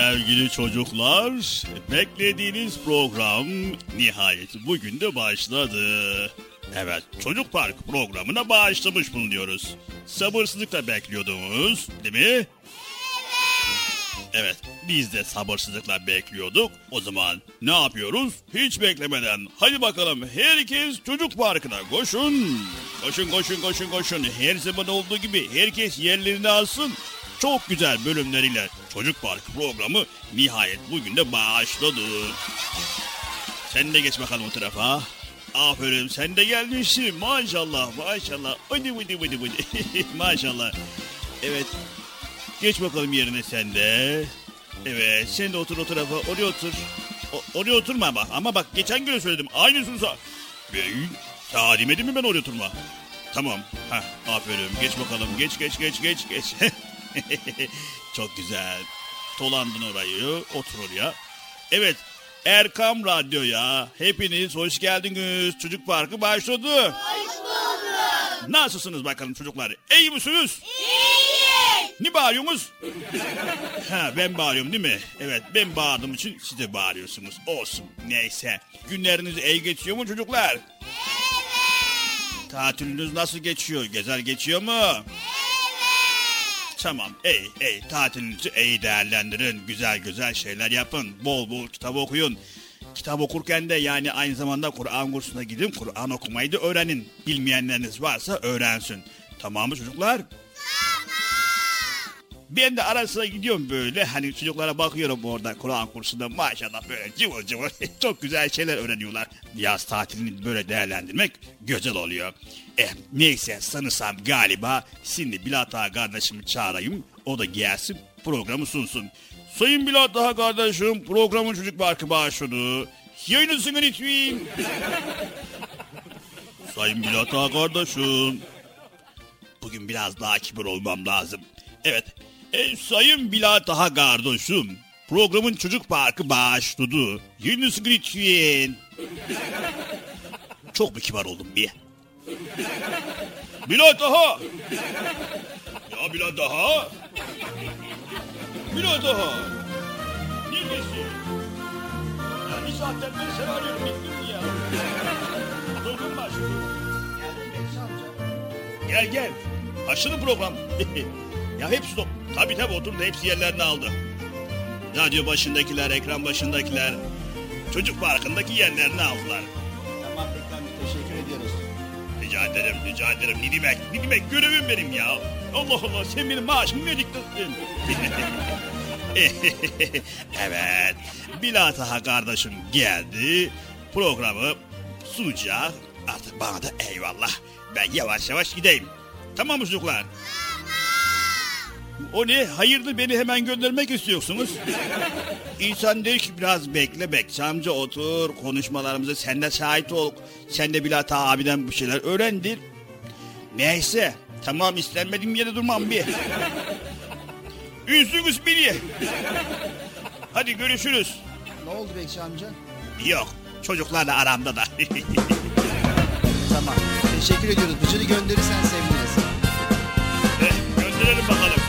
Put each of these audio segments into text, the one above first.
Sevgili çocuklar, beklediğiniz program nihayet bugün de başladı. Evet, Çocuk Park programına başlamış bulunuyoruz. Sabırsızlıkla bekliyordunuz, değil mi? Evet, biz de sabırsızlıkla bekliyorduk. O zaman ne yapıyoruz? Hiç beklemeden hadi bakalım herkes çocuk parkına koşun. Koşun koşun koşun koşun. Her zaman olduğu gibi herkes yerlerini alsın. Çok güzel bölümleriyle Çocuk Park programı nihayet bugün de başladı. Sen de geç bakalım o tarafa. Aferin sen de gelmişsin maşallah maşallah. Hadi hadi hadi hadi. maşallah. Evet Geç bakalım yerine sen de. Evet sen de otur o tarafa oraya otur. O, oraya oturma ama. Ama bak geçen gün söyledim aynısını sa... Ben sana demedim mi ben oraya oturma? Tamam. Heh, aferin geç bakalım geç geç geç geç geç. Çok güzel. Dolandın orayı otur oraya. Evet Erkam Radyo'ya hepiniz hoş geldiniz. Çocuk Parkı başladı. Hoş bulduk. Nasılsınız bakalım çocuklar? İyi misiniz? Ne bağırıyorsunuz? ha ben bağırıyorum değil mi? Evet ben bağırdığım için siz de bağırıyorsunuz. Olsun neyse. Günleriniz iyi geçiyor mu çocuklar? Evet. Tatiliniz nasıl geçiyor? Güzel geçiyor mu? Evet. Tamam iyi iyi tatilinizi iyi değerlendirin. Güzel güzel şeyler yapın. Bol bol kitap okuyun. Kitap okurken de yani aynı zamanda Kur'an kursuna gidin. Kur'an okumayı da öğrenin. Bilmeyenleriniz varsa öğrensin. Tamam mı çocuklar? Ben de ara sıra gidiyorum böyle hani çocuklara bakıyorum orada Kur'an kursunda maşallah böyle cıvıl cıvıl çok güzel şeyler öğreniyorlar. Yaz tatilini böyle değerlendirmek güzel oluyor. Eh neyse sanırsam galiba şimdi Bilata kardeşimi çağırayım o da gelsin programı sunsun. Sayın Bilata kardeşim programın çocuk parkı başladı. Yayınısını lütfen. Sayın Bilata kardeşim. Bugün biraz daha kibar olmam lazım. Evet e, sayın Bilal Taha kardeşim, programın çocuk parkı başladı. Yunus lütfen. Çok mu kibar oldum bir? Bilal Taha! Ya Bilal Taha! Bilal Taha! Neredesin? Ya bir saatten beri seni arıyorum, bittin ya. Program başladı. Gel gel. Başladı program. ya hepsi top. Tabii tabii oturdu hepsi yerlerini aldı. Radyo başındakiler, ekran başındakiler çocuk parkındaki yerlerini aldılar. Tamam Ekrem teşekkür ediyoruz. Rica ederim, rica ederim. Ne demek, ne demek görevim benim ya. Allah Allah sen benim maaşımı ne diktatın? evet, Bilataha kardeşim geldi. Programı sunacak. Artık bana da eyvallah. Ben yavaş yavaş gideyim. Tamam mı çocuklar? O ne? Hayırdır beni hemen göndermek istiyorsunuz? İnsan der ki biraz bekle bekçi amca otur konuşmalarımıza sen de şahit ol. Sen de Bilata abiden bu şeyler öğrendir. Neyse tamam istenmediğim yere durmam bir. Ünsünüz beni. Hadi görüşürüz. Ne oldu Bekçi amca? Yok çocuklarla aramda da. Tamam. Teşekkür ediyoruz. Bıcırı gönderirsen seviniriz. Eh, Gönderelim bakalım.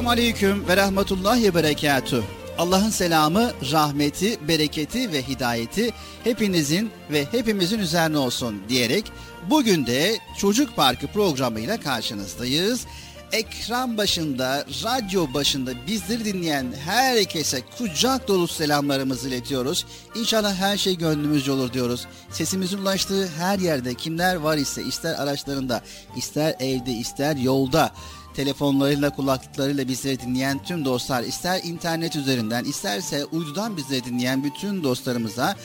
Esselamu Aleyküm ve Rahmetullahi Berekatuhu. Allah'ın selamı, rahmeti, bereketi ve hidayeti hepinizin ve hepimizin üzerine olsun diyerek bugün de Çocuk Parkı programıyla karşınızdayız. Ekran başında, radyo başında bizleri dinleyen herkese kucak dolu selamlarımızı iletiyoruz. İnşallah her şey gönlümüzce olur diyoruz. Sesimizin ulaştığı her yerde kimler var ise ister araçlarında, ister evde, ister yolda telefonlarıyla kulaklıklarıyla bizleri dinleyen tüm dostlar ister internet üzerinden isterse uydudan bizleri dinleyen bütün dostlarımıza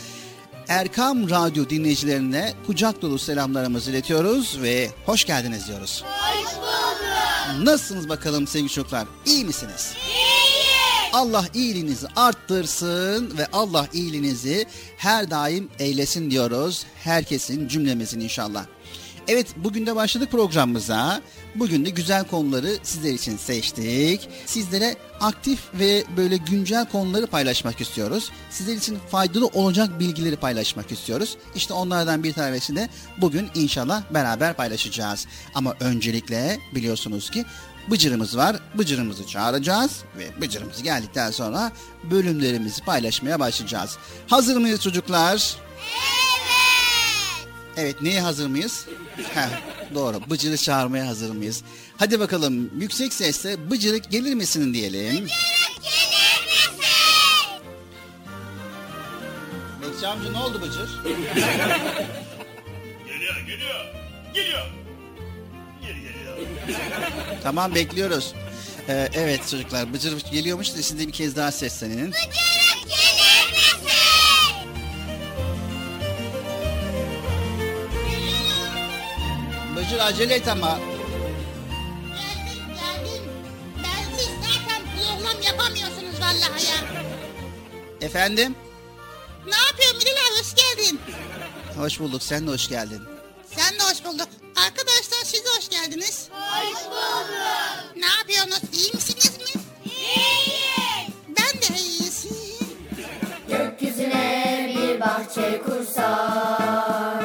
Erkam Radyo dinleyicilerine kucak dolu selamlarımızı iletiyoruz ve hoş geldiniz diyoruz. Hoş bulduk. Nasılsınız bakalım sevgili çocuklar? İyi misiniz? İyiyiz. Allah iyiliğinizi arttırsın ve Allah iyiliğinizi her daim eylesin diyoruz. Herkesin cümlemizin inşallah. Evet bugün de başladık programımıza. Bugün de güzel konuları sizler için seçtik. Sizlere aktif ve böyle güncel konuları paylaşmak istiyoruz. Sizler için faydalı olacak bilgileri paylaşmak istiyoruz. İşte onlardan bir tanesi de bugün inşallah beraber paylaşacağız. Ama öncelikle biliyorsunuz ki Bıcırımız var. Bıcırımızı çağıracağız ve Bıcırımız geldikten sonra bölümlerimizi paylaşmaya başlayacağız. Hazır mıyız çocuklar? Evet. Evet neye hazır mıyız? Heh, doğru Bıcır'ı çağırmaya hazır mıyız? Hadi bakalım yüksek sesle Bıcırık gelir misin diyelim. Gelir misin? Bekçi amca ne oldu Bıcır? Geliyor geliyor. Geliyor. Geri geliyor. Tamam bekliyoruz. Ee, evet çocuklar Bıcır geliyormuş da de bir kez daha seslenin. Bıcırık gelir Bıcır acele et ama. Geldim geldim. Ben siz zaten program yapamıyorsunuz vallahi ya. Efendim? Ne yapıyorsun Bilal abi hoş geldin. Hoş bulduk sen de hoş geldin. Sen de hoş bulduk. Arkadaşlar siz de hoş geldiniz. Hoş bulduk. Ne yapıyorsunuz? İyi misiniz mi? İyiyiz. Ben de iyiyiz. Gökyüzüne bir bahçe kursak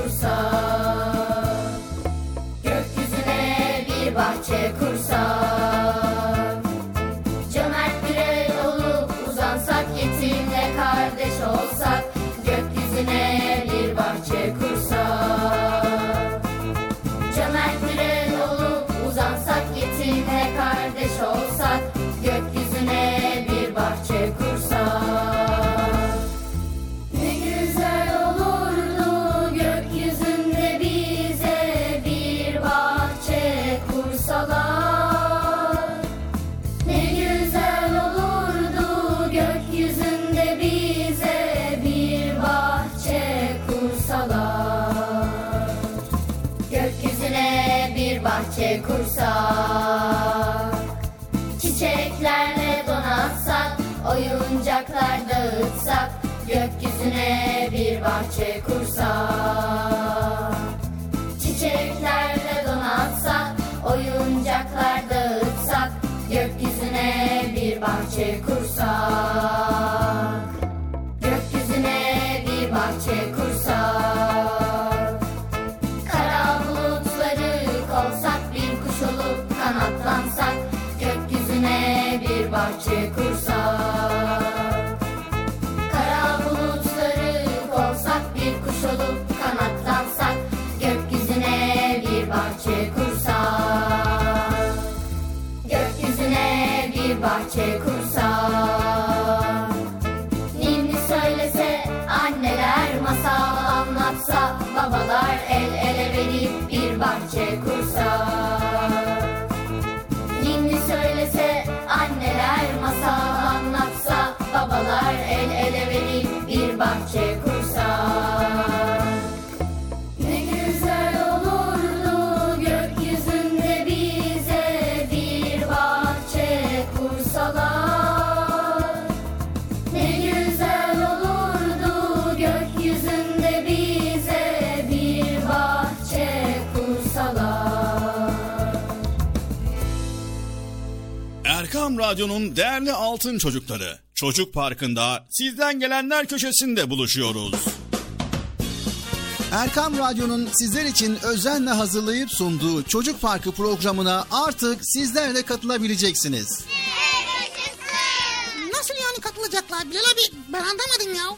bahçe kursak bir bahçe kursak. Çiçeklerle donatsak, oyuncaklar dağıtsak, gökyüzüne bir bahçe kursak. Gökyüzüne bir bahçe kursak. Kara bulutları kolsak, bir kuş olup kanatlansak, gökyüzüne bir bahçe kursak. Bir bahçe kursak ninni söylese anneler masal anlatsa babalar el ele verip bir bahçe kursak Ninni söylese anneler masal anlatsa Erkam Radyo'nun değerli altın çocukları. Çocuk Parkı'nda sizden gelenler köşesinde buluşuyoruz. Erkam Radyo'nun sizler için özenle hazırlayıp sunduğu Çocuk Parkı programına artık sizler de katılabileceksiniz. Nasıl yani katılacaklar Bilal abi? Ben anlamadım ya.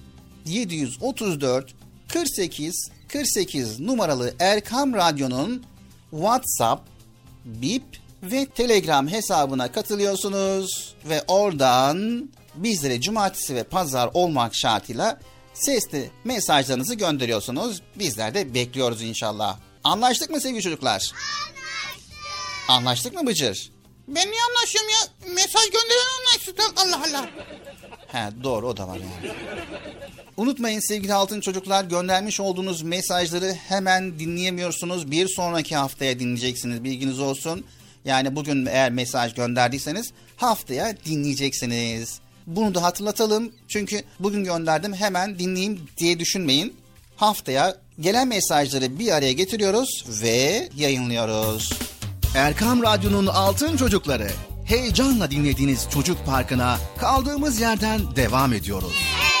734 48 48 numaralı Erkam Radyo'nun WhatsApp, Bip ve Telegram hesabına katılıyorsunuz ve oradan bizlere cumartesi ve pazar olmak şartıyla sesli mesajlarınızı gönderiyorsunuz. Bizler de bekliyoruz inşallah. Anlaştık mı sevgili çocuklar? Anlaştık. Anlaştık mı Bıcır? Ben niye anlaşıyorum ya? Mesaj gönderen anlaşsın. Allah Allah. He doğru o da var yani. Unutmayın sevgili altın çocuklar göndermiş olduğunuz mesajları hemen dinleyemiyorsunuz. Bir sonraki haftaya dinleyeceksiniz bilginiz olsun. Yani bugün eğer mesaj gönderdiyseniz haftaya dinleyeceksiniz. Bunu da hatırlatalım. Çünkü bugün gönderdim hemen dinleyeyim diye düşünmeyin. Haftaya gelen mesajları bir araya getiriyoruz ve yayınlıyoruz. Erkam Radyo'nun Altın Çocukları. Heyecanla dinlediğiniz Çocuk Parkı'na kaldığımız yerden devam ediyoruz. Yaşasın.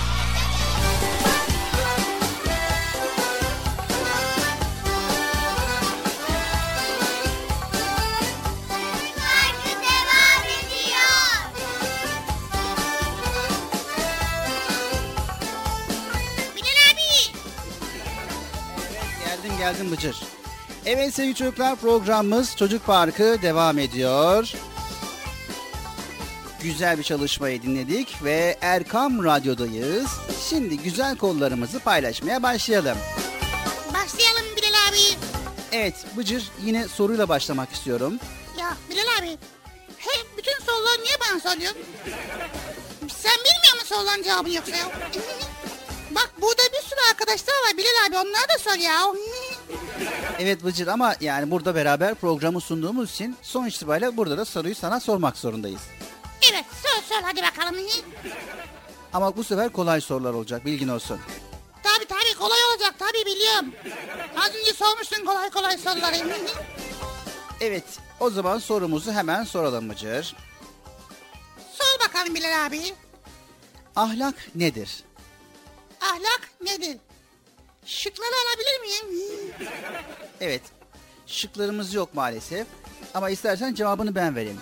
Geldim Bıcır. Evet sevgili çocuklar programımız Çocuk Parkı devam ediyor. Güzel bir çalışmayı dinledik ve Erkam Radyo'dayız. Şimdi güzel konularımızı paylaşmaya başlayalım. Başlayalım Bilal abi. Evet Bıcır yine soruyla başlamak istiyorum. Ya Bilal abi. Hep bütün soruları niye bana soruyorsun? Sen bilmiyor musun soruların cevabını yoksa ya? Bak burada bir sürü arkadaşlar var Bilal abi onlara da sor ya. Evet Bıcır ama yani burada beraber programı sunduğumuz için son itibariyle burada da soruyu sana sormak zorundayız. Evet sor sor hadi bakalım. Ama bu sefer kolay sorular olacak bilgin olsun. Tabi tabi kolay olacak tabi biliyorum. Az önce sormuştun kolay kolay soruları. Evet o zaman sorumuzu hemen soralım Bıcır. Sor bakalım Bilal abi. Ahlak nedir? Ahlak nedir? Şıkları alabilir miyim? Evet. Şıklarımız yok maalesef. Ama istersen cevabını ben vereyim.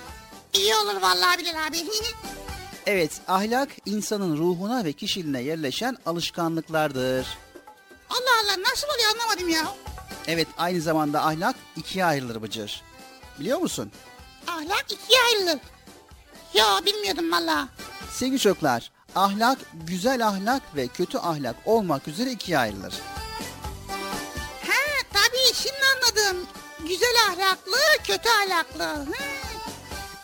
İyi olur vallahi Bilal abi. Evet, ahlak insanın ruhuna ve kişiliğine yerleşen alışkanlıklardır. Allah Allah nasıl oluyor anlamadım ya. Evet, aynı zamanda ahlak ikiye ayrılır Bıcır. Biliyor musun? Ahlak ikiye ayrılır. Ya bilmiyordum valla. Sevgili çocuklar, ahlak güzel ahlak ve kötü ahlak olmak üzere ikiye ayrılır. Tabii şimdi anladım. Güzel ahlaklı, kötü ahlaklı. Hı.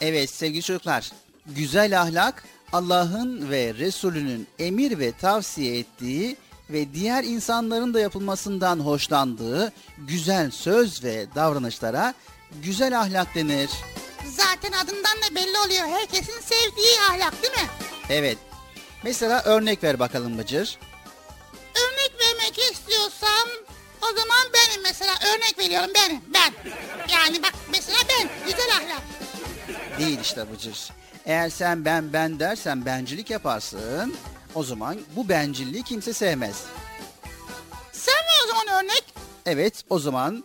Evet sevgili çocuklar, güzel ahlak Allah'ın ve Resulünün emir ve tavsiye ettiği ve diğer insanların da yapılmasından hoşlandığı güzel söz ve davranışlara güzel ahlak denir. Zaten adından da belli oluyor. Herkesin sevdiği ahlak değil mi? Evet. Mesela örnek ver bakalım Bıcır. Örnek vermek istiyorsam o zaman benim mesela örnek veriyorum benim ben. Yani bak mesela ben güzel ahlak. Değil işte Bıcır. Eğer sen ben ben dersen bencilik yaparsın. O zaman bu bencilliği kimse sevmez. Sen ver o zaman örnek. Evet o zaman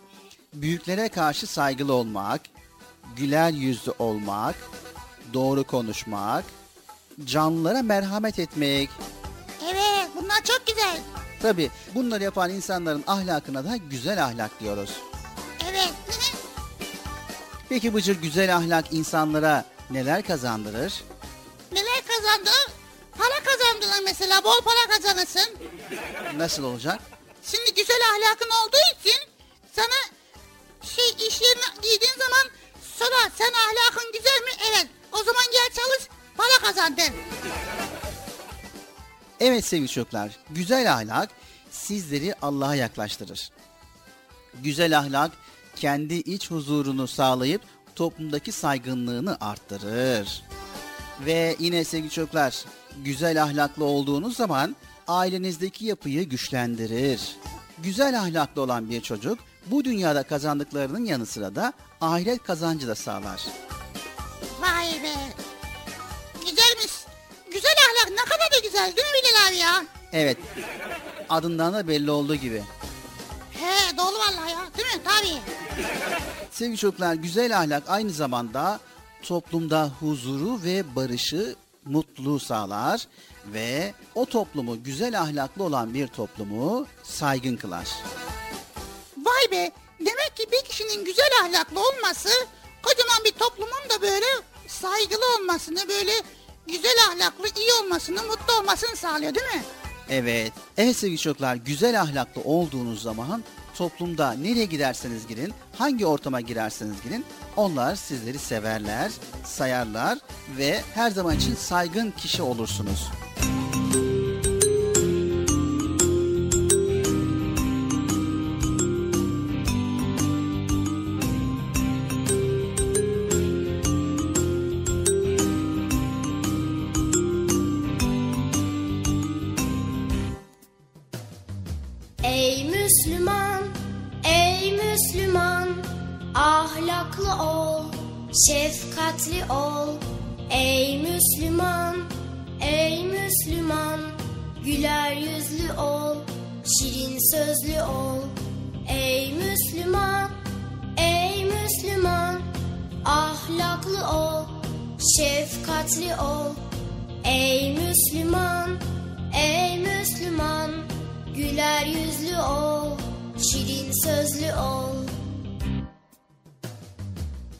büyüklere karşı saygılı olmak, güler yüzlü olmak, doğru konuşmak, canlılara merhamet etmek. Evet bunlar çok güzel. Tabi bunları yapan insanların ahlakına da güzel ahlak diyoruz. Evet. Peki Bıcır güzel ahlak insanlara neler kazandırır? Neler kazandı? Para kazandırır mesela bol para kazanırsın. Nasıl olacak? Şimdi güzel ahlakın olduğu için sana şey iş yerine giydiğin zaman sorar sen ahlakın güzel mi? Evet. O zaman gel çalış para kazan der. Evet sevgili çocuklar, güzel ahlak sizleri Allah'a yaklaştırır. Güzel ahlak kendi iç huzurunu sağlayıp toplumdaki saygınlığını arttırır. Ve yine sevgili çocuklar, güzel ahlaklı olduğunuz zaman ailenizdeki yapıyı güçlendirir. Güzel ahlaklı olan bir çocuk bu dünyada kazandıklarının yanı sıra da ahiret kazancı da sağlar. Güzel değil mi Bilal abi ya? Evet, adından da belli olduğu gibi. He doğru vallahi ya değil mi? Tabii. Sevgili çocuklar, güzel ahlak aynı zamanda toplumda huzuru ve barışı, mutluluğu sağlar ve o toplumu güzel ahlaklı olan bir toplumu saygın kılar. Vay be. Demek ki bir kişinin güzel ahlaklı olması kocaman bir toplumun da böyle saygılı olmasını böyle güzel ahlaklı iyi olmasını mutlu olmasını sağlıyor değil mi? Evet, evet sevgili çocuklar, güzel ahlaklı olduğunuz zaman toplumda nereye giderseniz girin, hangi ortama girerseniz girin, onlar sizleri severler, sayarlar ve her zaman için saygın kişi olursunuz. Ol, şirin sözlü ol. Ey Müslüman, ey Müslüman, ahlaklı ol, şefkatli ol. Ey Müslüman, ey Müslüman, güler yüzlü ol, şirin sözlü ol.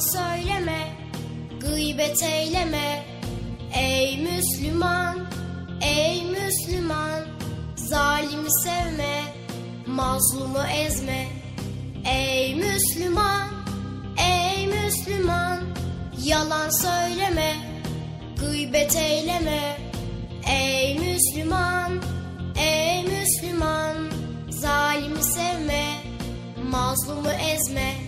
Söyleme, gıybet eyleme. Ey Müslüman, ey Müslüman, zalimi sevme, mazlumu ezme. Ey Müslüman, ey Müslüman, yalan söyleme, gıybet eyleme. Ey Müslüman, ey Müslüman, zalimi sevme, mazlumu ezme.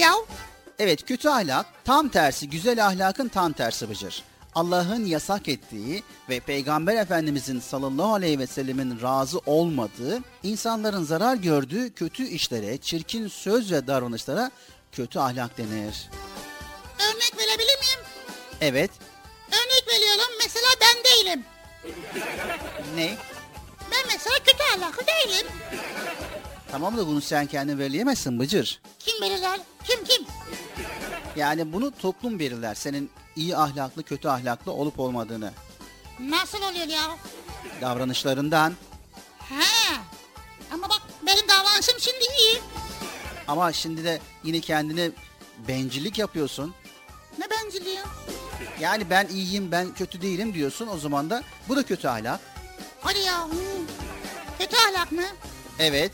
Ya? Evet kötü ahlak tam tersi güzel ahlakın tam tersi Bıcır. Allah'ın yasak ettiği ve Peygamber Efendimizin sallallahu aleyhi ve sellemin razı olmadığı, insanların zarar gördüğü kötü işlere, çirkin söz ve davranışlara kötü ahlak denir. Örnek verebilir miyim? Evet, Örnek veriyorum mesela ben değilim. ne? Ben mesela kötü ahlaklı değilim. Tamam da bunu sen kendin belirleyemezsin Bıcır. Kim belirler? Kim kim? Yani bunu toplum belirler senin iyi ahlaklı kötü ahlaklı olup olmadığını. Nasıl oluyor ya? Davranışlarından He. Ama bak benim davranışım şimdi iyi. ama şimdi de yine kendine bencillik yapıyorsun. Ne bencilliği? Yani ben iyiyim ben kötü değilim diyorsun o zaman da bu da kötü ahlak. Hadi ya. hmm. Kötü ahlak mı? Evet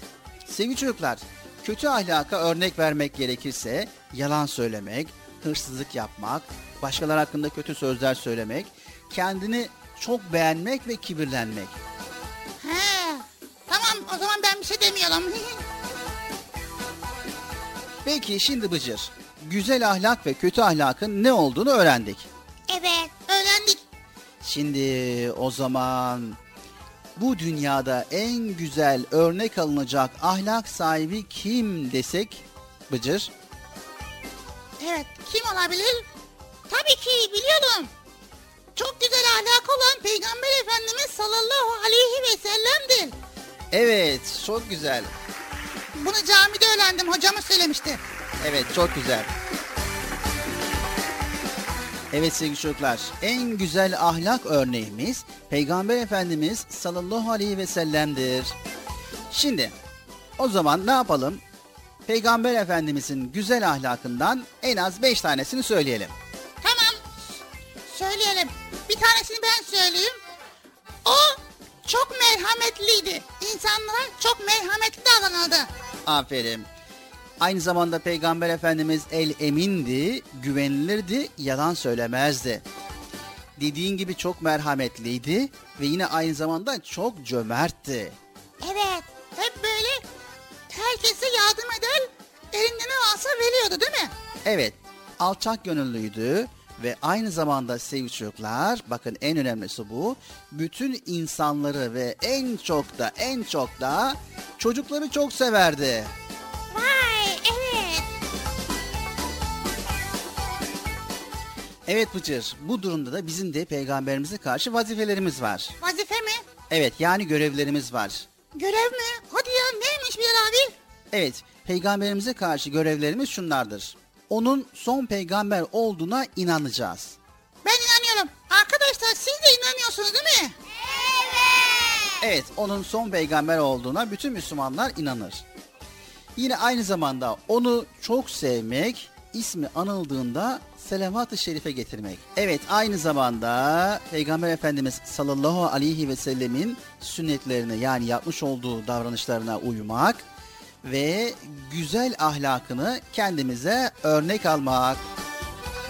sevgili çocuklar kötü ahlaka örnek vermek gerekirse yalan söylemek, hırsızlık yapmak, başkaları hakkında kötü sözler söylemek, kendini çok beğenmek ve kibirlenmek. He. Tamam o zaman ben bir şey demiyorum. Peki şimdi Bıcır, güzel ahlak ve kötü ahlakın ne olduğunu öğrendik. evet öğrendik. Şimdi o zaman bu dünyada en güzel örnek alınacak ahlak sahibi kim desek Bıcır? Evet kim olabilir? Tabii ki biliyorum. Çok güzel ahlakı olan Peygamber Efendimiz sallallahu aleyhi ve sellem'dir. Evet çok güzel. Bunu camide öğrendim hocamız söylemişti. Evet çok güzel. Evet sevgili çocuklar en güzel ahlak örneğimiz Peygamber Efendimiz sallallahu aleyhi ve sellem'dir. Şimdi o zaman ne yapalım? Peygamber Efendimizin güzel ahlakından en az beş tanesini söyleyelim. Tamam söyleyelim. Bir tanesini ben söyleyeyim. O çok merhametliydi. İnsanlara çok merhametli davranıldı. Aferin. Aynı zamanda Peygamber Efendimiz el emindi, güvenilirdi, yalan söylemezdi. Dediğin gibi çok merhametliydi ve yine aynı zamanda çok cömertti. Evet. Hep böyle herkese yardım eder. Elinde ne varsa veriyordu değil mi? Evet, alçak gönüllüydü ve aynı zamanda sevgili çocuklar, bakın en önemlisi bu, bütün insanları ve en çok da en çok da çocukları çok severdi. Evet Bıcır, bu durumda da bizim de peygamberimize karşı vazifelerimiz var. Vazife mi? Evet, yani görevlerimiz var. Görev mi? Hadi ya neymiş Bilal abi? Evet, peygamberimize karşı görevlerimiz şunlardır. Onun son peygamber olduğuna inanacağız. Ben inanıyorum. Arkadaşlar siz de inanıyorsunuz değil mi? Evet, onun son peygamber olduğuna bütün Müslümanlar inanır. Yine aynı zamanda onu çok sevmek, ismi anıldığında selavat-ı şerife getirmek. Evet, aynı zamanda Peygamber Efendimiz sallallahu aleyhi ve sellemin sünnetlerine yani yapmış olduğu davranışlarına uymak ve güzel ahlakını kendimize örnek almak.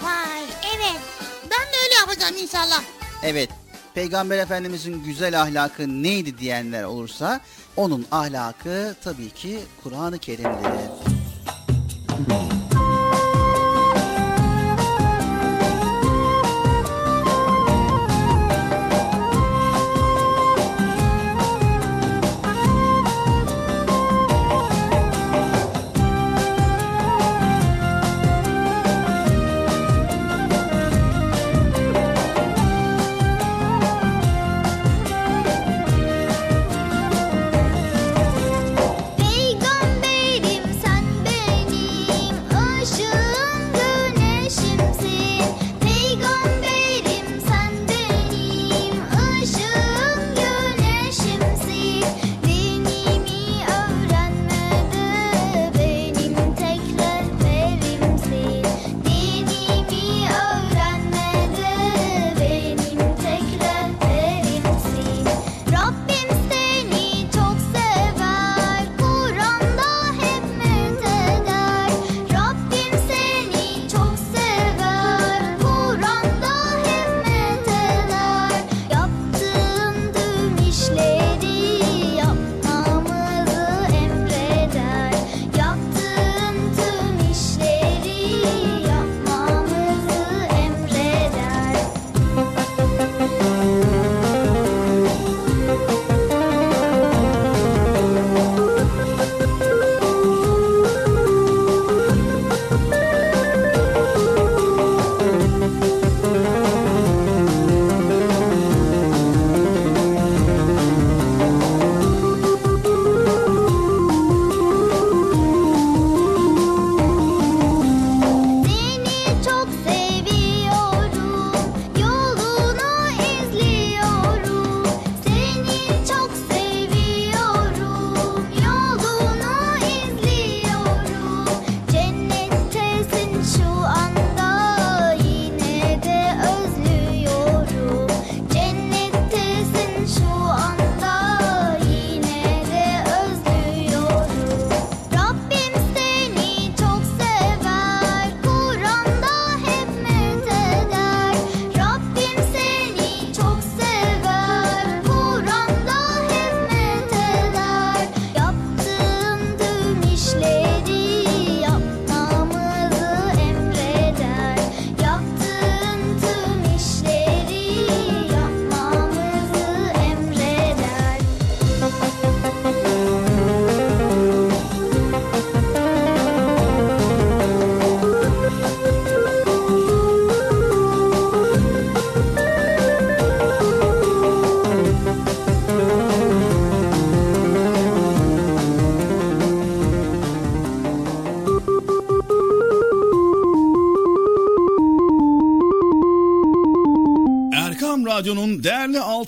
Vay evet. Ben de öyle yapacağım inşallah. Evet, Peygamber Efendimizin güzel ahlakı neydi diyenler olursa onun ahlakı tabii ki Kur'an-ı Kerim'dir.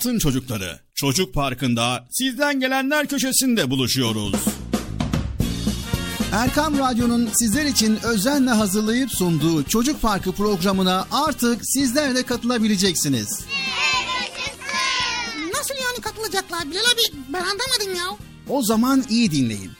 Altın çocukları. Çocuk Parkı'nda sizden gelenler köşesinde buluşuyoruz. Erkam Radyo'nun sizler için özenle hazırlayıp sunduğu Çocuk Parkı programına artık sizler de katılabileceksiniz. Nasıl yani katılacaklar? Bilal abi ben anlamadım ya. O zaman iyi dinleyin.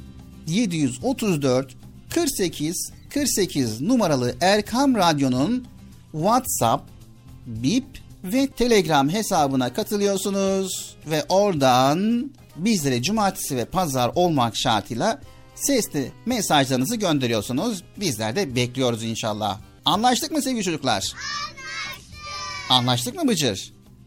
734 48 48 numaralı Erkam Radyo'nun WhatsApp, Bip ve Telegram hesabına katılıyorsunuz ve oradan bizlere cumartesi ve pazar olmak şartıyla sesli mesajlarınızı gönderiyorsunuz. Bizler de bekliyoruz inşallah. Anlaştık mı sevgili çocuklar? Anlaştık. Anlaştık mı Bıcır?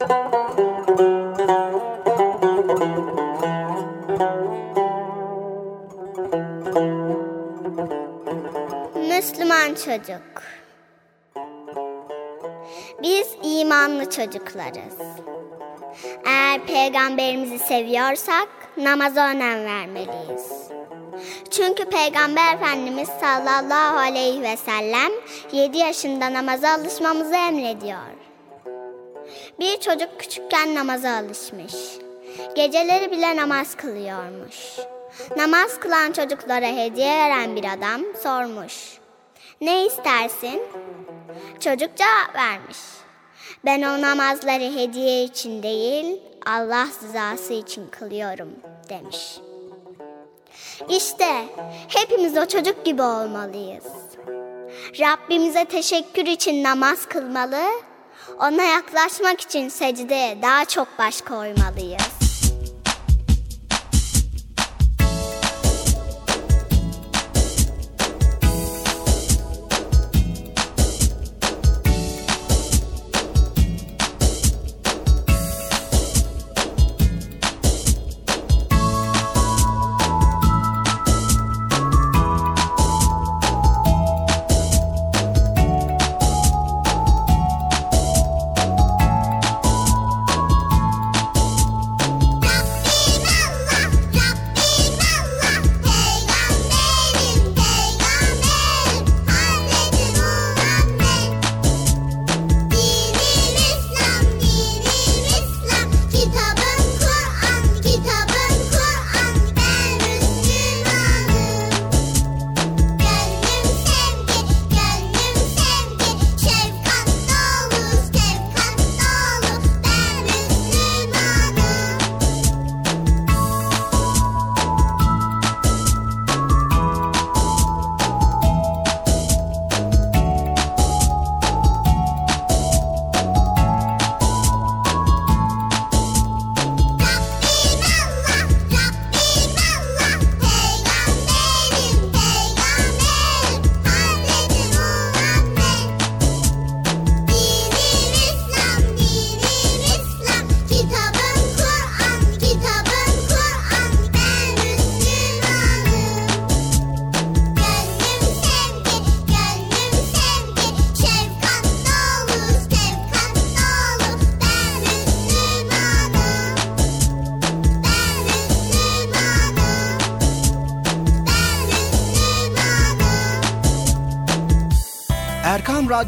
Müslüman çocuk. Biz imanlı çocuklarız. Eğer peygamberimizi seviyorsak namaza önem vermeliyiz. Çünkü Peygamber Efendimiz sallallahu aleyhi ve sellem 7 yaşında namaza alışmamızı emrediyor. Bir çocuk küçükken namaza alışmış. Geceleri bile namaz kılıyormuş. Namaz kılan çocuklara hediye veren bir adam sormuş. Ne istersin? Çocuk cevap vermiş. Ben o namazları hediye için değil, Allah rızası için kılıyorum demiş. İşte hepimiz o çocuk gibi olmalıyız. Rabbimize teşekkür için namaz kılmalı, ona yaklaşmak için secdeye daha çok baş koymalıyız.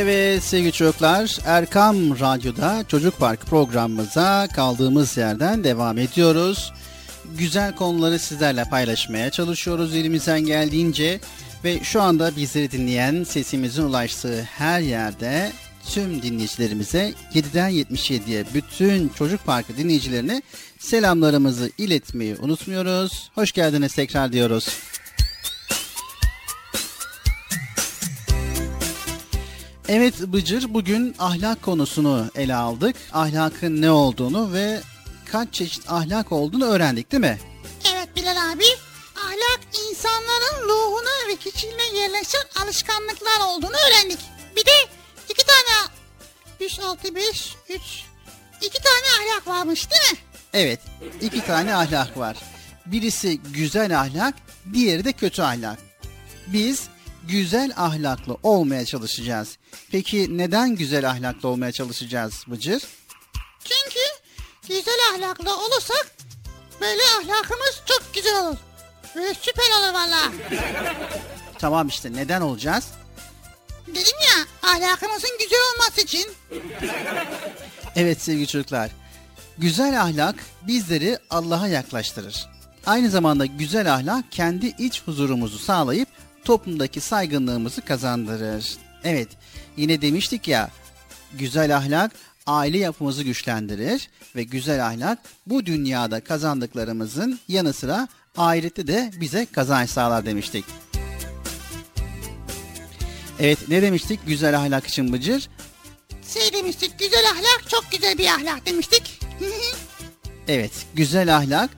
Evet sevgili çocuklar Erkam Radyo'da Çocuk Park programımıza kaldığımız yerden devam ediyoruz. Güzel konuları sizlerle paylaşmaya çalışıyoruz elimizden geldiğince ve şu anda bizleri dinleyen sesimizin ulaştığı her yerde tüm dinleyicilerimize 7'den 77'ye bütün Çocuk Parkı dinleyicilerine selamlarımızı iletmeyi unutmuyoruz. Hoş geldiniz tekrar diyoruz. Evet Bıcır bugün ahlak konusunu ele aldık. Ahlakın ne olduğunu ve kaç çeşit ahlak olduğunu öğrendik değil mi? Evet Bilal abi. Ahlak insanların ruhuna ve kişiliğine yerleşen alışkanlıklar olduğunu öğrendik. Bir de iki tane 3, 6, 5, 3 iki tane ahlak varmış değil mi? Evet iki tane ahlak var. Birisi güzel ahlak, diğeri de kötü ahlak. Biz güzel ahlaklı olmaya çalışacağız. Peki neden güzel ahlaklı olmaya çalışacağız Bıcır? Çünkü güzel ahlaklı olursak böyle ahlakımız çok güzel olur. Böyle süper olur valla. Tamam işte neden olacağız? Dedim ya ahlakımızın güzel olması için. Evet sevgili çocuklar. Güzel ahlak bizleri Allah'a yaklaştırır. Aynı zamanda güzel ahlak kendi iç huzurumuzu sağlayıp toplumdaki saygınlığımızı kazandırır. Evet, yine demiştik ya, güzel ahlak aile yapımızı güçlendirir ve güzel ahlak bu dünyada kazandıklarımızın yanı sıra ahirette de bize kazanç sağlar demiştik. Evet ne demiştik güzel ahlak için Bıcır? Şey demiştik güzel ahlak çok güzel bir ahlak demiştik. evet güzel ahlak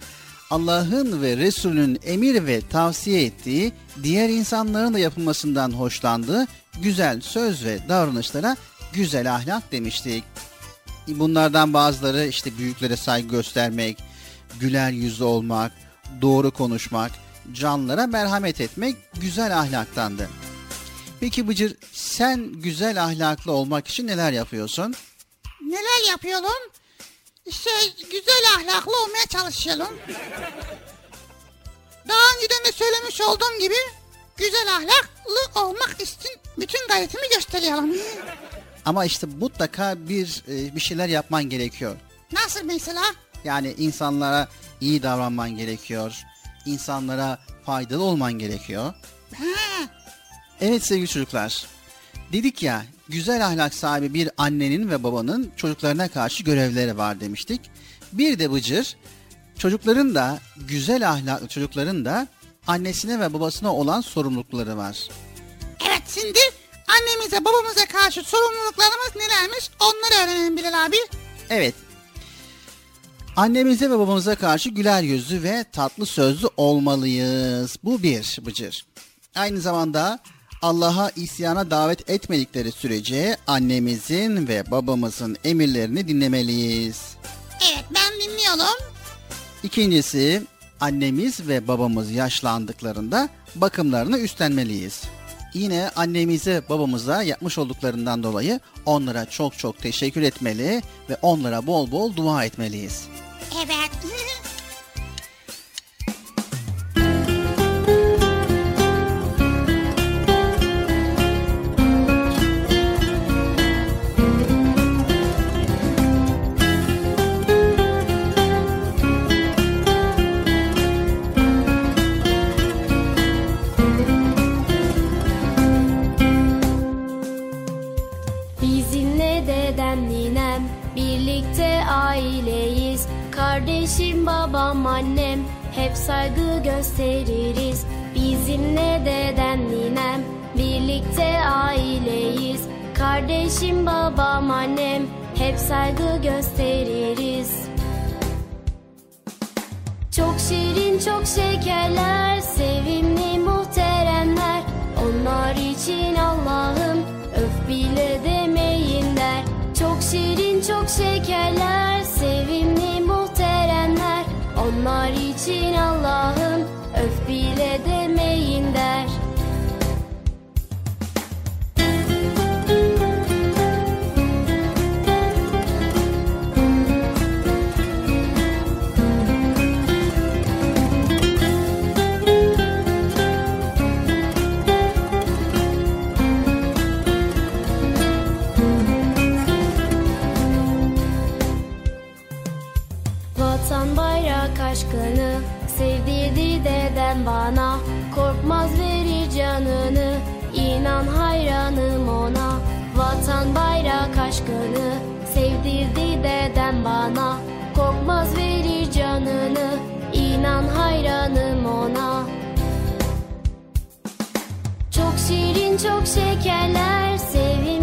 Allah'ın ve Resul'ün emir ve tavsiye ettiği, diğer insanların da yapılmasından hoşlandığı güzel söz ve davranışlara güzel ahlak demiştik. Bunlardan bazıları işte büyüklere saygı göstermek, güler yüzlü olmak, doğru konuşmak, canlara merhamet etmek güzel ahlaktandı. Peki Bıcır sen güzel ahlaklı olmak için neler yapıyorsun? Neler yapıyorum? şey güzel ahlaklı olmaya çalışalım. Daha önceden de söylemiş olduğum gibi güzel ahlaklı olmak için bütün gayretimi gösteriyorum. Ama işte mutlaka bir e, bir şeyler yapman gerekiyor. Nasıl mesela? Yani insanlara iyi davranman gerekiyor. İnsanlara faydalı olman gerekiyor. Ha. Evet sevgili çocuklar. Dedik ya güzel ahlak sahibi bir annenin ve babanın çocuklarına karşı görevleri var demiştik. Bir de Bıcır çocukların da güzel ahlaklı çocukların da annesine ve babasına olan sorumlulukları var. Evet şimdi annemize babamıza karşı sorumluluklarımız nelermiş onları öğrenelim Bilal abi. Evet. Annemize ve babamıza karşı güler yüzlü ve tatlı sözlü olmalıyız. Bu bir Bıcır. Aynı zamanda Allah'a isyana davet etmedikleri sürece annemizin ve babamızın emirlerini dinlemeliyiz. Evet ben dinliyorum. İkincisi annemiz ve babamız yaşlandıklarında bakımlarını üstlenmeliyiz. Yine annemize babamıza yapmış olduklarından dolayı onlara çok çok teşekkür etmeli ve onlara bol bol dua etmeliyiz. Evet. Kardeşim, babam, annem hep saygı gösteririz. Bizimle deden, ninem birlikte aileyiz. Kardeşim, babam, annem hep saygı gösteririz. Çok şirin, çok şekerler, sevimli muhteremler. Onlar için Allah'ım öf bile demeyin der. Çok şirin, çok şekerler, sevimli muhteremler Onlar için Allah'ım öf bile demeyin Bana. Korkmaz verir canını İnan hayranım ona. Vatan bayrak aşkını Sevdirdi dedem bana. Korkmaz verir canını İnan hayranım ona. Çok şirin çok şekerler sevim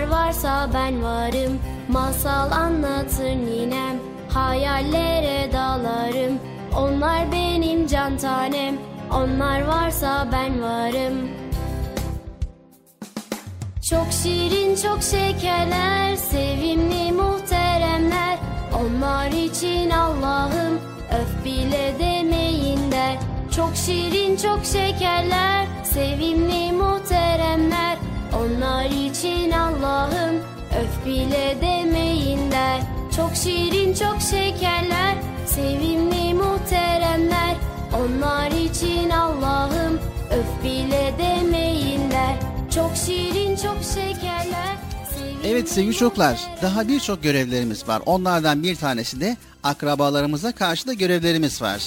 Onlar varsa ben varım. Masal anlatır ninem. Hayallere dalarım. Onlar benim can tanem. Onlar varsa ben varım. Çok şirin çok şekerler Sevimli muhteremler. Onlar için Allah'ım Öf bile demeyin der. Çok şirin çok şekerler Sevimli muhteremler Onlar için Allah'ım Öf bile demeyin der Çok şirin çok şekerler Sevimli muhteremler Onlar için Allah'ım Öf bile demeyin der Çok şirin çok şekerler Evet sevgili çocuklar, daha birçok görevlerimiz var. Onlardan bir tanesi de akrabalarımıza karşı da görevlerimiz var.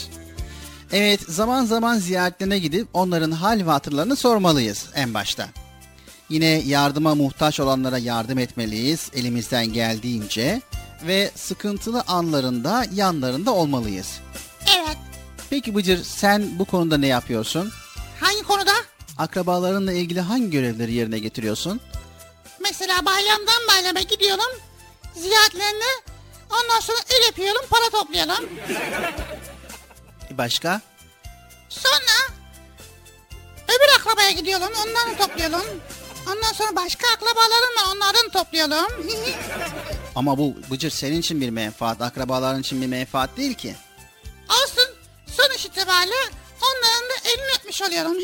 Evet, zaman zaman ziyaretlerine gidip onların hal ve hatırlarını sormalıyız en başta. Yine yardıma muhtaç olanlara yardım etmeliyiz elimizden geldiğince ve sıkıntılı anlarında yanlarında olmalıyız. Evet. Peki Bıcır sen bu konuda ne yapıyorsun? Hangi konuda? Akrabalarınla ilgili hangi görevleri yerine getiriyorsun? Mesela bayramdan bayrama gidiyorum. Ziyaretlerine ondan sonra el yapıyorum para toplayalım. Başka? Sonra öbür akrabaya gidiyorum onları toplayalım. Ondan sonra başka akrabalarım var onların toplayalım. Ama bu Bıcır senin için bir menfaat, akrabaların için bir menfaat değil ki. Olsun sonuç itibariyle onların da elini öpmüş oluyorum.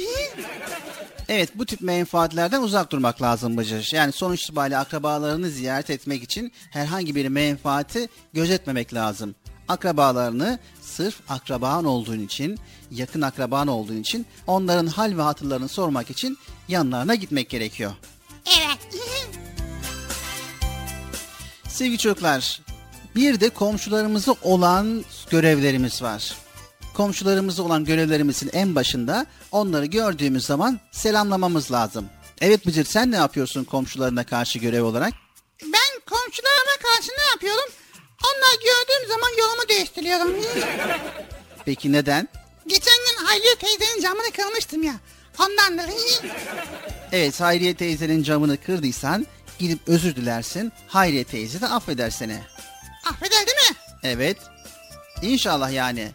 Evet bu tip menfaatlerden uzak durmak lazım Bıcır. Yani sonuç itibariyle akrabalarını ziyaret etmek için herhangi bir menfaati gözetmemek lazım. Akrabalarını sırf akraban olduğun için, yakın akraban olduğun için onların hal ve hatırlarını sormak için yanlarına gitmek gerekiyor. evet. Sevgili çocuklar, bir de komşularımıza olan görevlerimiz var. Komşularımıza olan görevlerimizin en başında onları gördüğümüz zaman selamlamamız lazım. Evet Bıcır sen ne yapıyorsun komşularına karşı görev olarak? Ben komşularıma karşı ne yapıyorum? Onlar gördüğüm zaman yolumu değiştiriyorum. Peki neden? Hayriye teyzenin camını kırmıştım ya. Ondandır. Evet Hayriye teyzenin camını kırdıysan gidip özür dilersin. Hayriye teyze de affeder seni. Affeder değil mi? Evet. İnşallah yani.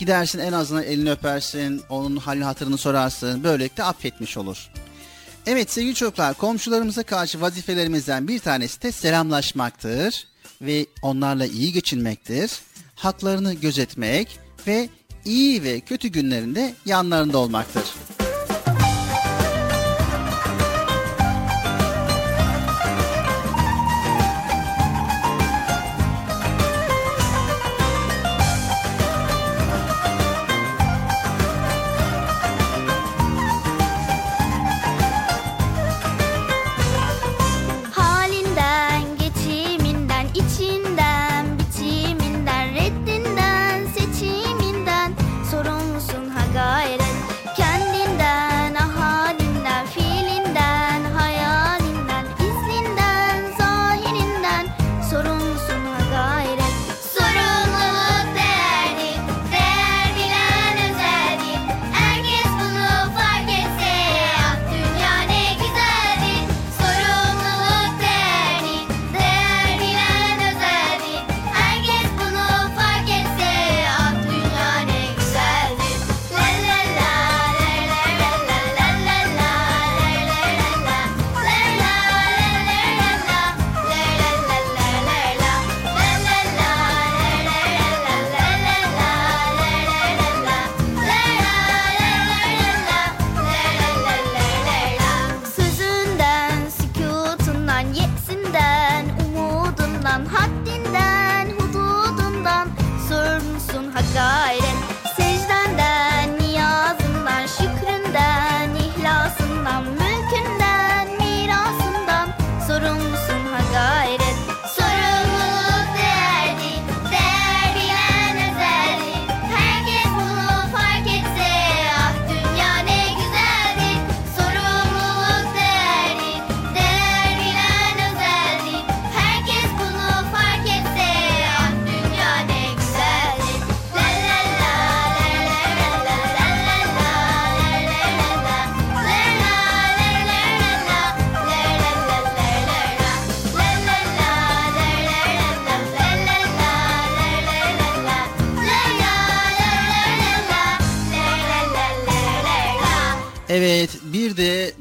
Gidersin en azından elini öpersin, onun halini hatırını sorarsın. Böylelikle affetmiş olur. Evet sevgili çocuklar, komşularımıza karşı vazifelerimizden bir tanesi de selamlaşmaktır ve onlarla iyi geçinmektir. Haklarını gözetmek ve iyi ve kötü günlerinde yanlarında olmaktır.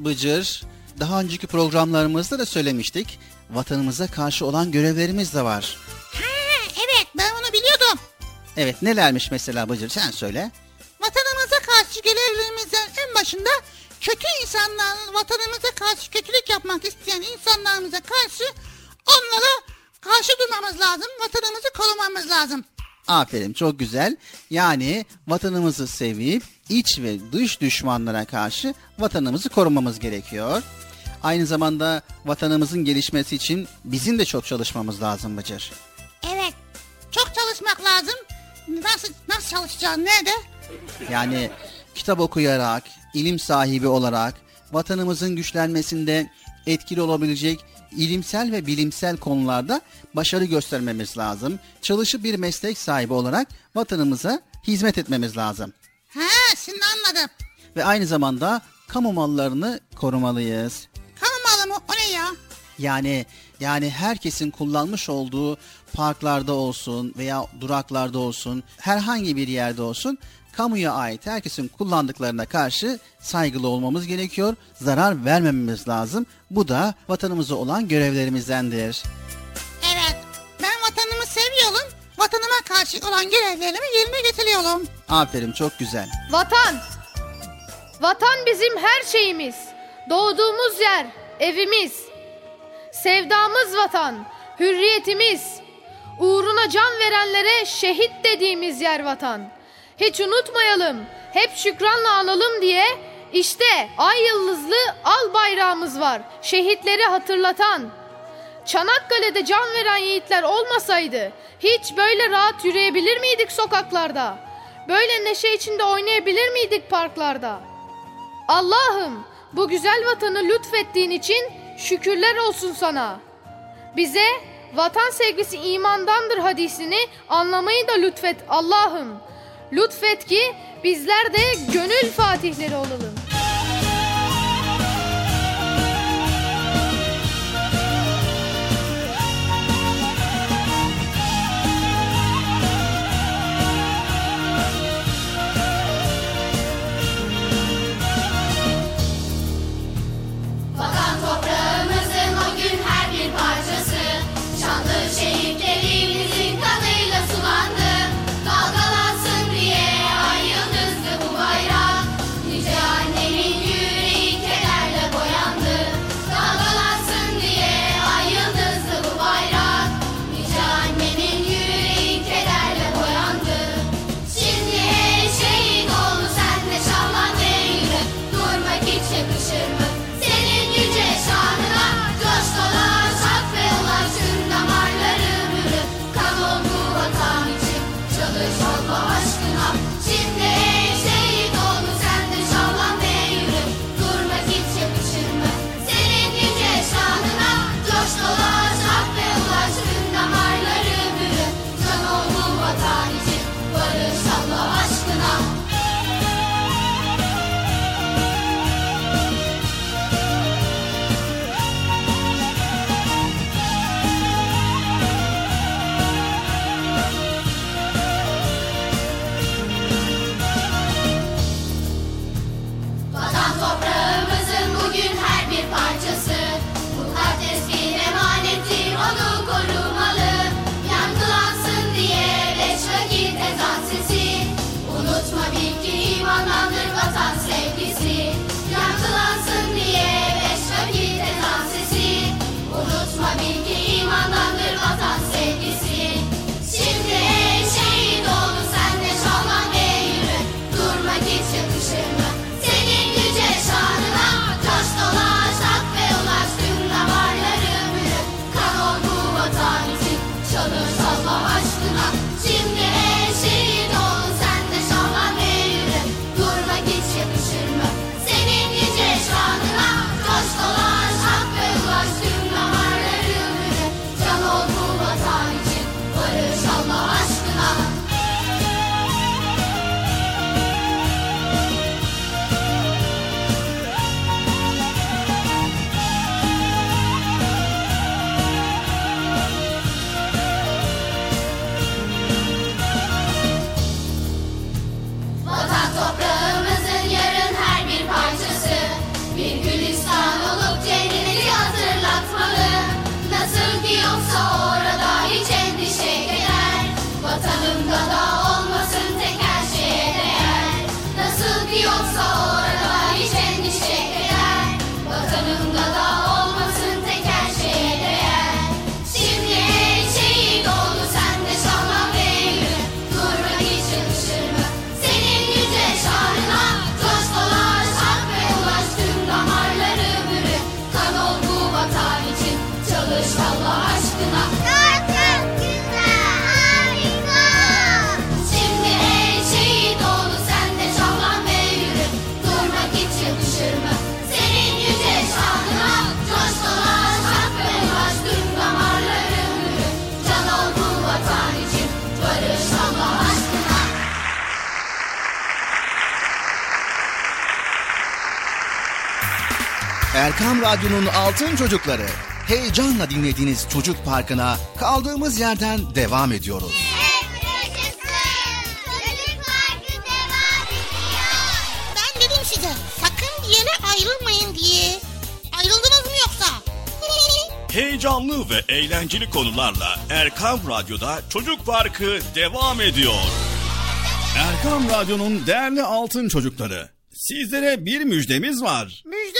Bıcır daha önceki programlarımızda da söylemiştik. Vatanımıza karşı olan görevlerimiz de var. Ha, evet ben onu biliyordum. Evet nelermiş mesela Bıcır sen söyle. Vatanımıza karşı görevlerimizden en başında kötü insanların vatanımıza karşı kötülük yapmak isteyen insanlarımıza karşı onlara karşı durmamız lazım. Vatanımızı korumamız lazım. Aferin çok güzel. Yani vatanımızı sevip iç ve dış düşmanlara karşı vatanımızı korumamız gerekiyor. Aynı zamanda vatanımızın gelişmesi için bizim de çok çalışmamız lazım Bıcır. Evet. Çok çalışmak lazım. Nasıl nasıl çalışacağız? Nerede? Yani kitap okuyarak, ilim sahibi olarak vatanımızın güçlenmesinde etkili olabilecek ilimsel ve bilimsel konularda başarı göstermemiz lazım. Çalışıp bir meslek sahibi olarak vatanımıza hizmet etmemiz lazım. Ha, şimdi anladım. Ve aynı zamanda kamu mallarını korumalıyız. Kamu malı mı? O ne ya? Yani yani herkesin kullanmış olduğu parklarda olsun veya duraklarda olsun, herhangi bir yerde olsun kamuya ait herkesin kullandıklarına karşı saygılı olmamız gerekiyor. Zarar vermememiz lazım. Bu da vatanımıza olan görevlerimizdendir. Evet. Ben vatanımı seviyorum. Vatanıma karşı olan görevlerimi yerine getiriyorum. Aferin çok güzel. Vatan. Vatan bizim her şeyimiz. Doğduğumuz yer, evimiz. Sevdamız vatan, hürriyetimiz. Uğruna can verenlere şehit dediğimiz yer vatan. Hiç unutmayalım, hep şükranla analım diye işte ay yıldızlı al bayrağımız var. Şehitleri hatırlatan. Çanakkale'de can veren yiğitler olmasaydı hiç böyle rahat yürüyebilir miydik sokaklarda? Böyle neşe içinde oynayabilir miydik parklarda? Allah'ım bu güzel vatanı lütfettiğin için şükürler olsun sana. Bize vatan sevgisi imandandır hadisini anlamayı da lütfet Allah'ım. Lütfet ki bizler de gönül fatihleri olalım. Erkam Radyo'nun Altın Çocukları. Heyecanla dinlediğiniz Çocuk Parkı'na kaldığımız yerden devam ediyoruz. Ben dedim size sakın bir yere ayrılmayın diye. Ayrıldınız mı yoksa? Heyecanlı ve eğlenceli konularla Erkam Radyo'da Çocuk Parkı devam ediyor. Erkam Radyo'nun değerli altın çocukları. Sizlere bir müjdemiz var. Müjde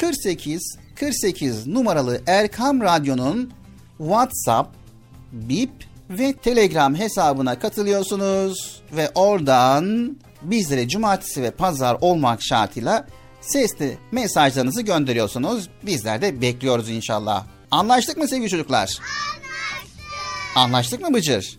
48 48 numaralı Erkam Radyo'nun WhatsApp, Bip ve Telegram hesabına katılıyorsunuz ve oradan bizlere cumartesi ve pazar olmak şartıyla sesli mesajlarınızı gönderiyorsunuz. Bizler de bekliyoruz inşallah. Anlaştık mı sevgili çocuklar? Anlaştık. Anlaştık mı Bıcır?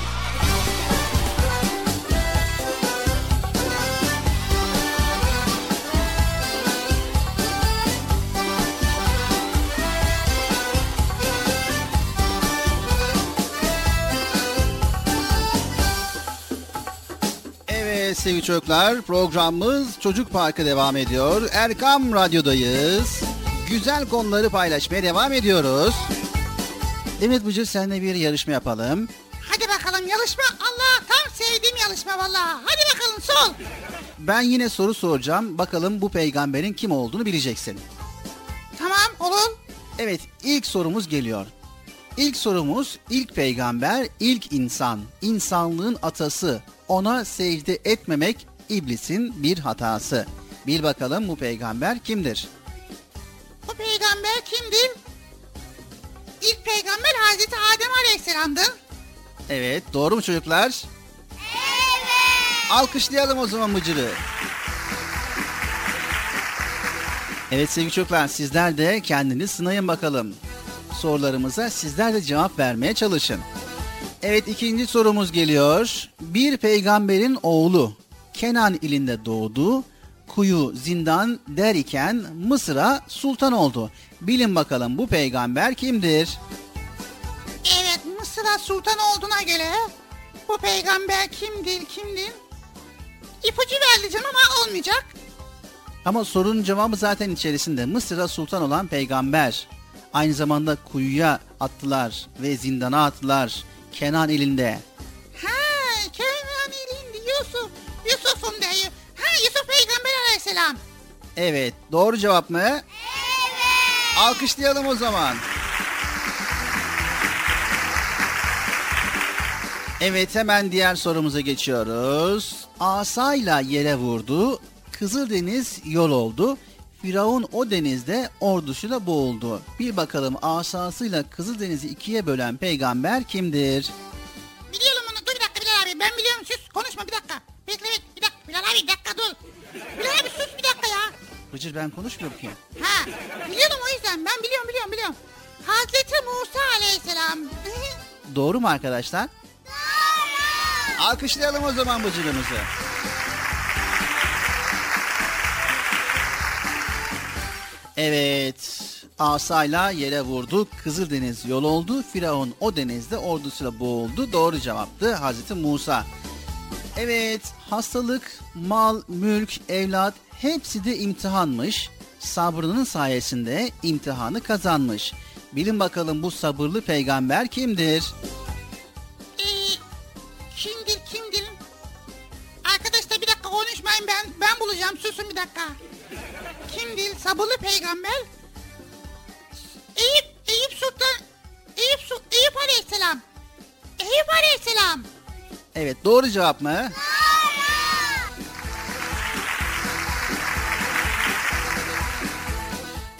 Evet sevgili çocuklar programımız Çocuk Parkı devam ediyor. Erkam Radyo'dayız. Güzel konuları paylaşmaya devam ediyoruz. Evet Bıcır seninle bir yarışma yapalım. Hadi bakalım yarışma. Allah tam sevdiğim yarışma vallahi. Hadi bakalım sol. Ben yine soru soracağım. Bakalım bu peygamberin kim olduğunu bileceksin. Tamam olur. Evet ilk sorumuz geliyor. İlk sorumuz ilk peygamber, ilk insan, insanlığın atası. Ona secde etmemek iblisin bir hatası. Bil bakalım bu peygamber kimdir? Bu peygamber kimdir? İlk peygamber Hazreti Adem Aleyhisselam'dı. Evet doğru mu çocuklar? Evet. Alkışlayalım o zaman Bıcır'ı. Evet sevgili çocuklar sizler de kendiniz sınayın bakalım. Sorularımıza sizler de cevap vermeye çalışın. Evet ikinci sorumuz geliyor. Bir peygamberin oğlu Kenan ilinde doğdu. Kuyu zindan der iken Mısır'a sultan oldu. Bilin bakalım bu peygamber kimdir? Evet Mısır'a sultan olduğuna göre bu peygamber kimdir kimdir? İpucu verdi canım ama olmayacak. Ama sorunun cevabı zaten içerisinde. Mısır'a sultan olan peygamber. Aynı zamanda kuyuya attılar ve zindana attılar. Kenan ilinde. Ha Kenan ilindi Yusuf. Yusuf'um diyor. Ha Yusuf peygamber aleyhisselam. Evet doğru cevap mı? Evet. Alkışlayalım o zaman. Evet hemen diğer sorumuza geçiyoruz. Asayla yere vurdu. Kızıldeniz yol oldu. Firavun o denizde ordusuyla boğuldu. Bir bakalım asasıyla Kızıldeniz'i ikiye bölen peygamber kimdir? Biliyorum onu. Dur bir dakika Bilal abi. Ben biliyorum. Sus. Konuşma bir dakika. Bekle bekle. Bir dakika. Bilal abi bir dakika dur. Bilal abi sus bir dakika ya. Bıcır ben konuşmuyorum ki. Ha. Biliyorum o yüzden. Ben biliyorum biliyorum biliyorum. Hazreti Musa aleyhisselam. Doğru mu arkadaşlar? Doğru. Alkışlayalım o zaman Bıcır'ımızı. Evet. Asayla yere vurdu. Kızıldeniz yol oldu. Firavun o denizde ordusuyla boğuldu. Doğru cevaptı Hazreti Musa. Evet, hastalık, mal, mülk, evlat hepsi de imtihanmış. Sabrının sayesinde imtihanı kazanmış. Bilin bakalım bu sabırlı peygamber kimdir? Ee, kimdir kimdir? Arkadaşlar bir dakika konuşmayın ben. Ben bulacağım. Susun bir dakika. Kimdir? Sabırlı peygamber. Eyüp, Eyüp Sultan, Eyüp, Su, Eyüp Aleyhisselam. Eyüp Aleyhisselam. Evet, doğru cevap mı?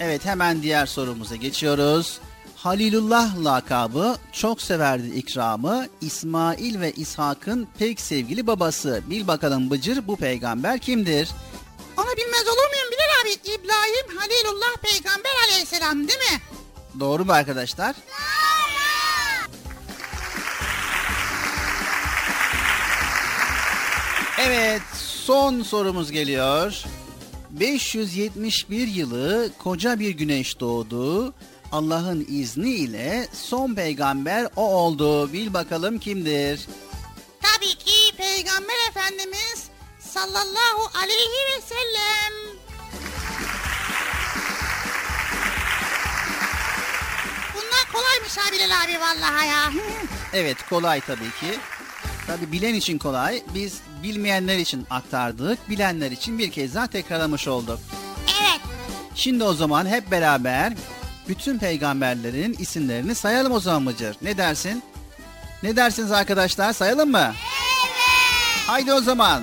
Evet, hemen diğer sorumuza geçiyoruz. Halilullah lakabı çok severdi ikramı. İsmail ve İshak'ın pek sevgili babası. Bil bakalım Bıcır bu peygamber kimdir? Onu bilmez olur muyum Bilal abi? İbrahim Halilullah Peygamber Aleyhisselam değil mi? Doğru mu arkadaşlar? Evet, son sorumuz geliyor. 571 yılı koca bir güneş doğdu. Allah'ın izniyle son peygamber o oldu. Bil bakalım kimdir? Tabii ki Peygamber Efendimiz sallallahu aleyhi ve sellem. Bunlar kolaymış ha Bilal abi vallahi ya. Evet kolay tabii ki. Tabii bilen için kolay. Biz bilmeyenler için aktardık. Bilenler için bir kez daha tekrarlamış olduk. Evet. Şimdi o zaman hep beraber bütün peygamberlerin isimlerini sayalım o zaman Mıcır. Ne dersin? Ne dersiniz arkadaşlar? Sayalım mı? Evet. Haydi o zaman.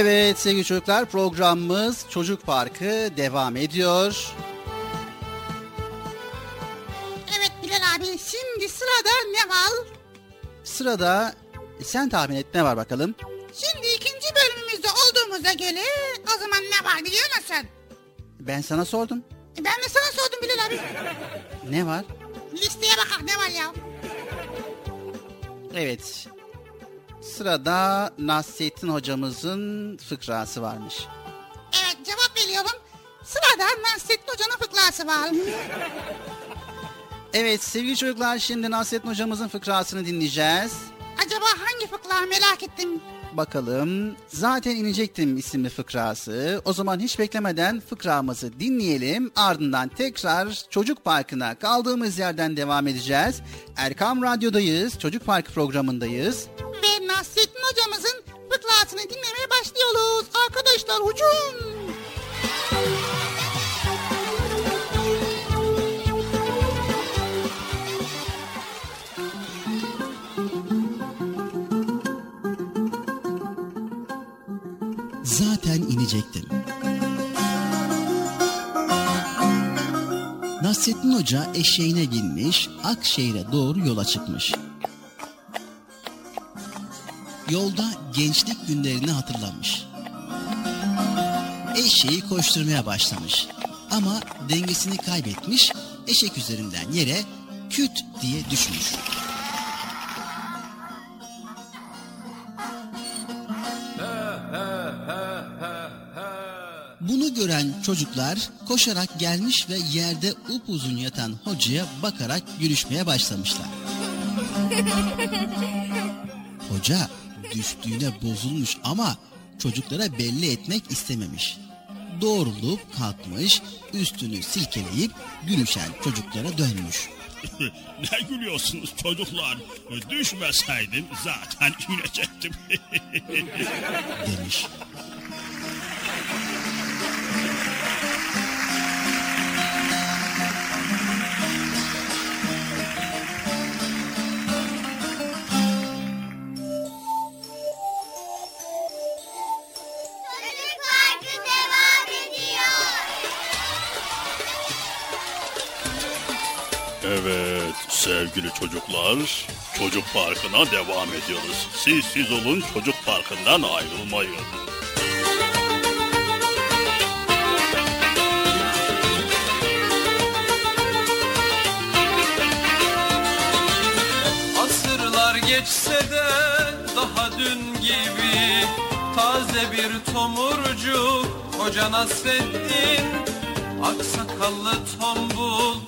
Evet sevgili çocuklar programımız Çocuk Parkı devam ediyor. Evet Bilal abi şimdi sırada ne var? Sırada e, sen tahmin et ne var bakalım? Şimdi ikinci bölümümüzde olduğumuza göre o zaman ne var biliyor musun? Ben sana sordum. E, Ben de sana sordum Bilal abi. Ne var? Listeye bakar ne var ya? Evet. Sırada Nasrettin hocamızın fıkrası varmış. Evet cevap veriyorum. Sırada Nasrettin Hoca'nın fıkrası var. Evet sevgili çocuklar şimdi Nasrettin hocamızın fıkrasını dinleyeceğiz. Acaba hangi fıkra merak ettim. Bakalım. Zaten inecektim isimli fıkrası. O zaman hiç beklemeden fıkramızı dinleyelim. Ardından tekrar Çocuk Parkı'na kaldığımız yerden devam edeceğiz. Erkam Radyo'dayız. Çocuk Parkı programındayız. Ve Nasrettin Hocamızın fıkrasını dinlemeye başlıyoruz. Arkadaşlar hücum. Hoca eşeğine binmiş, Akşehir'e doğru yola çıkmış. Yolda gençlik günlerini hatırlamış. Eşeği koşturmaya başlamış. Ama dengesini kaybetmiş, eşek üzerinden yere küt diye düşmüş. Çocuklar koşarak gelmiş ve yerde upuzun yatan hocaya bakarak gülüşmeye başlamışlar. Hoca düştüğüne bozulmuş ama çocuklara belli etmek istememiş. Doğrulup kalkmış, üstünü silkeleyip gülüşen çocuklara dönmüş. ne gülüyorsunuz çocuklar? Düşmeseydim zaten inecektim. demiş. Sevgili çocuklar, Çocuk Parkı'na devam ediyoruz. Siz siz olun Çocuk Parkı'ndan ayrılmayın. Asırlar geçse de daha dün gibi Taze bir tomurcuk Hoca Nasreddin Aksakallı tombul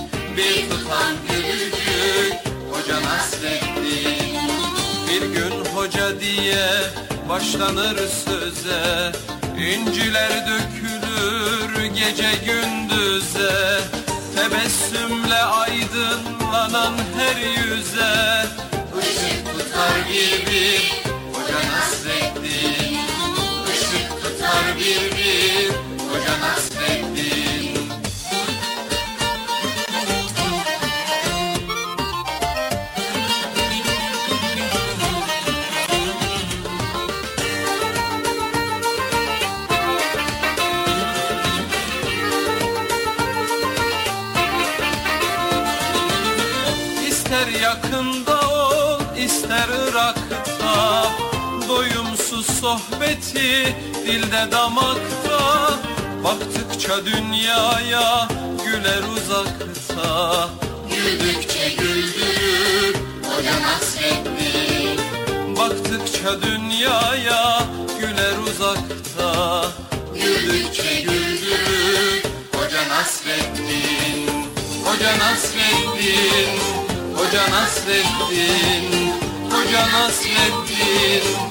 Bir tutam gülücük Hoca Nasreddin Bir gün hoca diye başlanır söze İnciler dökülür gece gündüze. Tebessümle aydınlanan her yüze. Işık tutar bir sohbeti dilde damakta. Baktıkça dünyaya güler uzakta. Güldükçe güldürür Hoca Nasreddin Baktıkça dünyaya güler uzakta. Güldükçe güldürür Hoca Nasreddin Hoca Nasreddin Hoca Nasreddin Hoca Nasreddin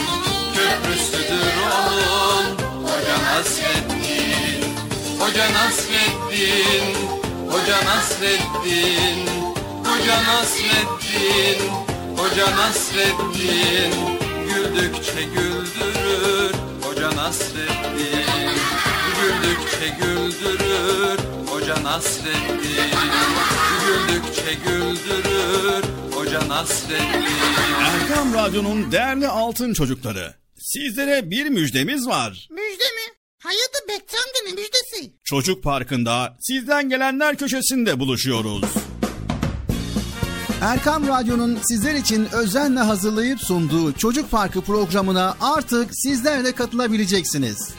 Onun Hoca Nasreddin Hoca Nasreddin Hoca Nasreddin Hoca Nasreddin Hoca Nasreddin. Güldükçe güldürür Hoca Nasreddin. Güldükçe güldürür Hoca Nasreddin. Güldükçe güldürür Hoca Nasreddin. Erkam Radyo'nun değerli altın çocukları. Sizlere bir müjdemiz var. Müjde mi? Amca ne müjdesi? Çocuk Parkı'nda sizden gelenler köşesinde buluşuyoruz. Erkam Radyo'nun sizler için özenle hazırlayıp sunduğu Çocuk Parkı programına artık sizler de katılabileceksiniz.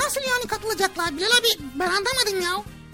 Nasıl yani katılacaklar Bilal abi ben anlamadım ya.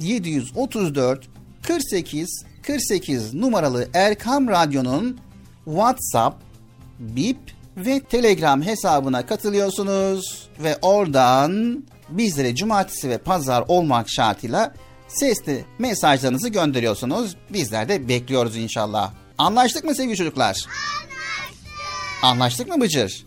734 48 48 numaralı Erkam Radyo'nun WhatsApp, Bip ve Telegram hesabına katılıyorsunuz ve oradan bizlere cumartesi ve pazar olmak şartıyla sesli mesajlarınızı gönderiyorsunuz. Bizler de bekliyoruz inşallah. Anlaştık mı sevgili çocuklar? Anlaştık. Anlaştık mı Bıcır?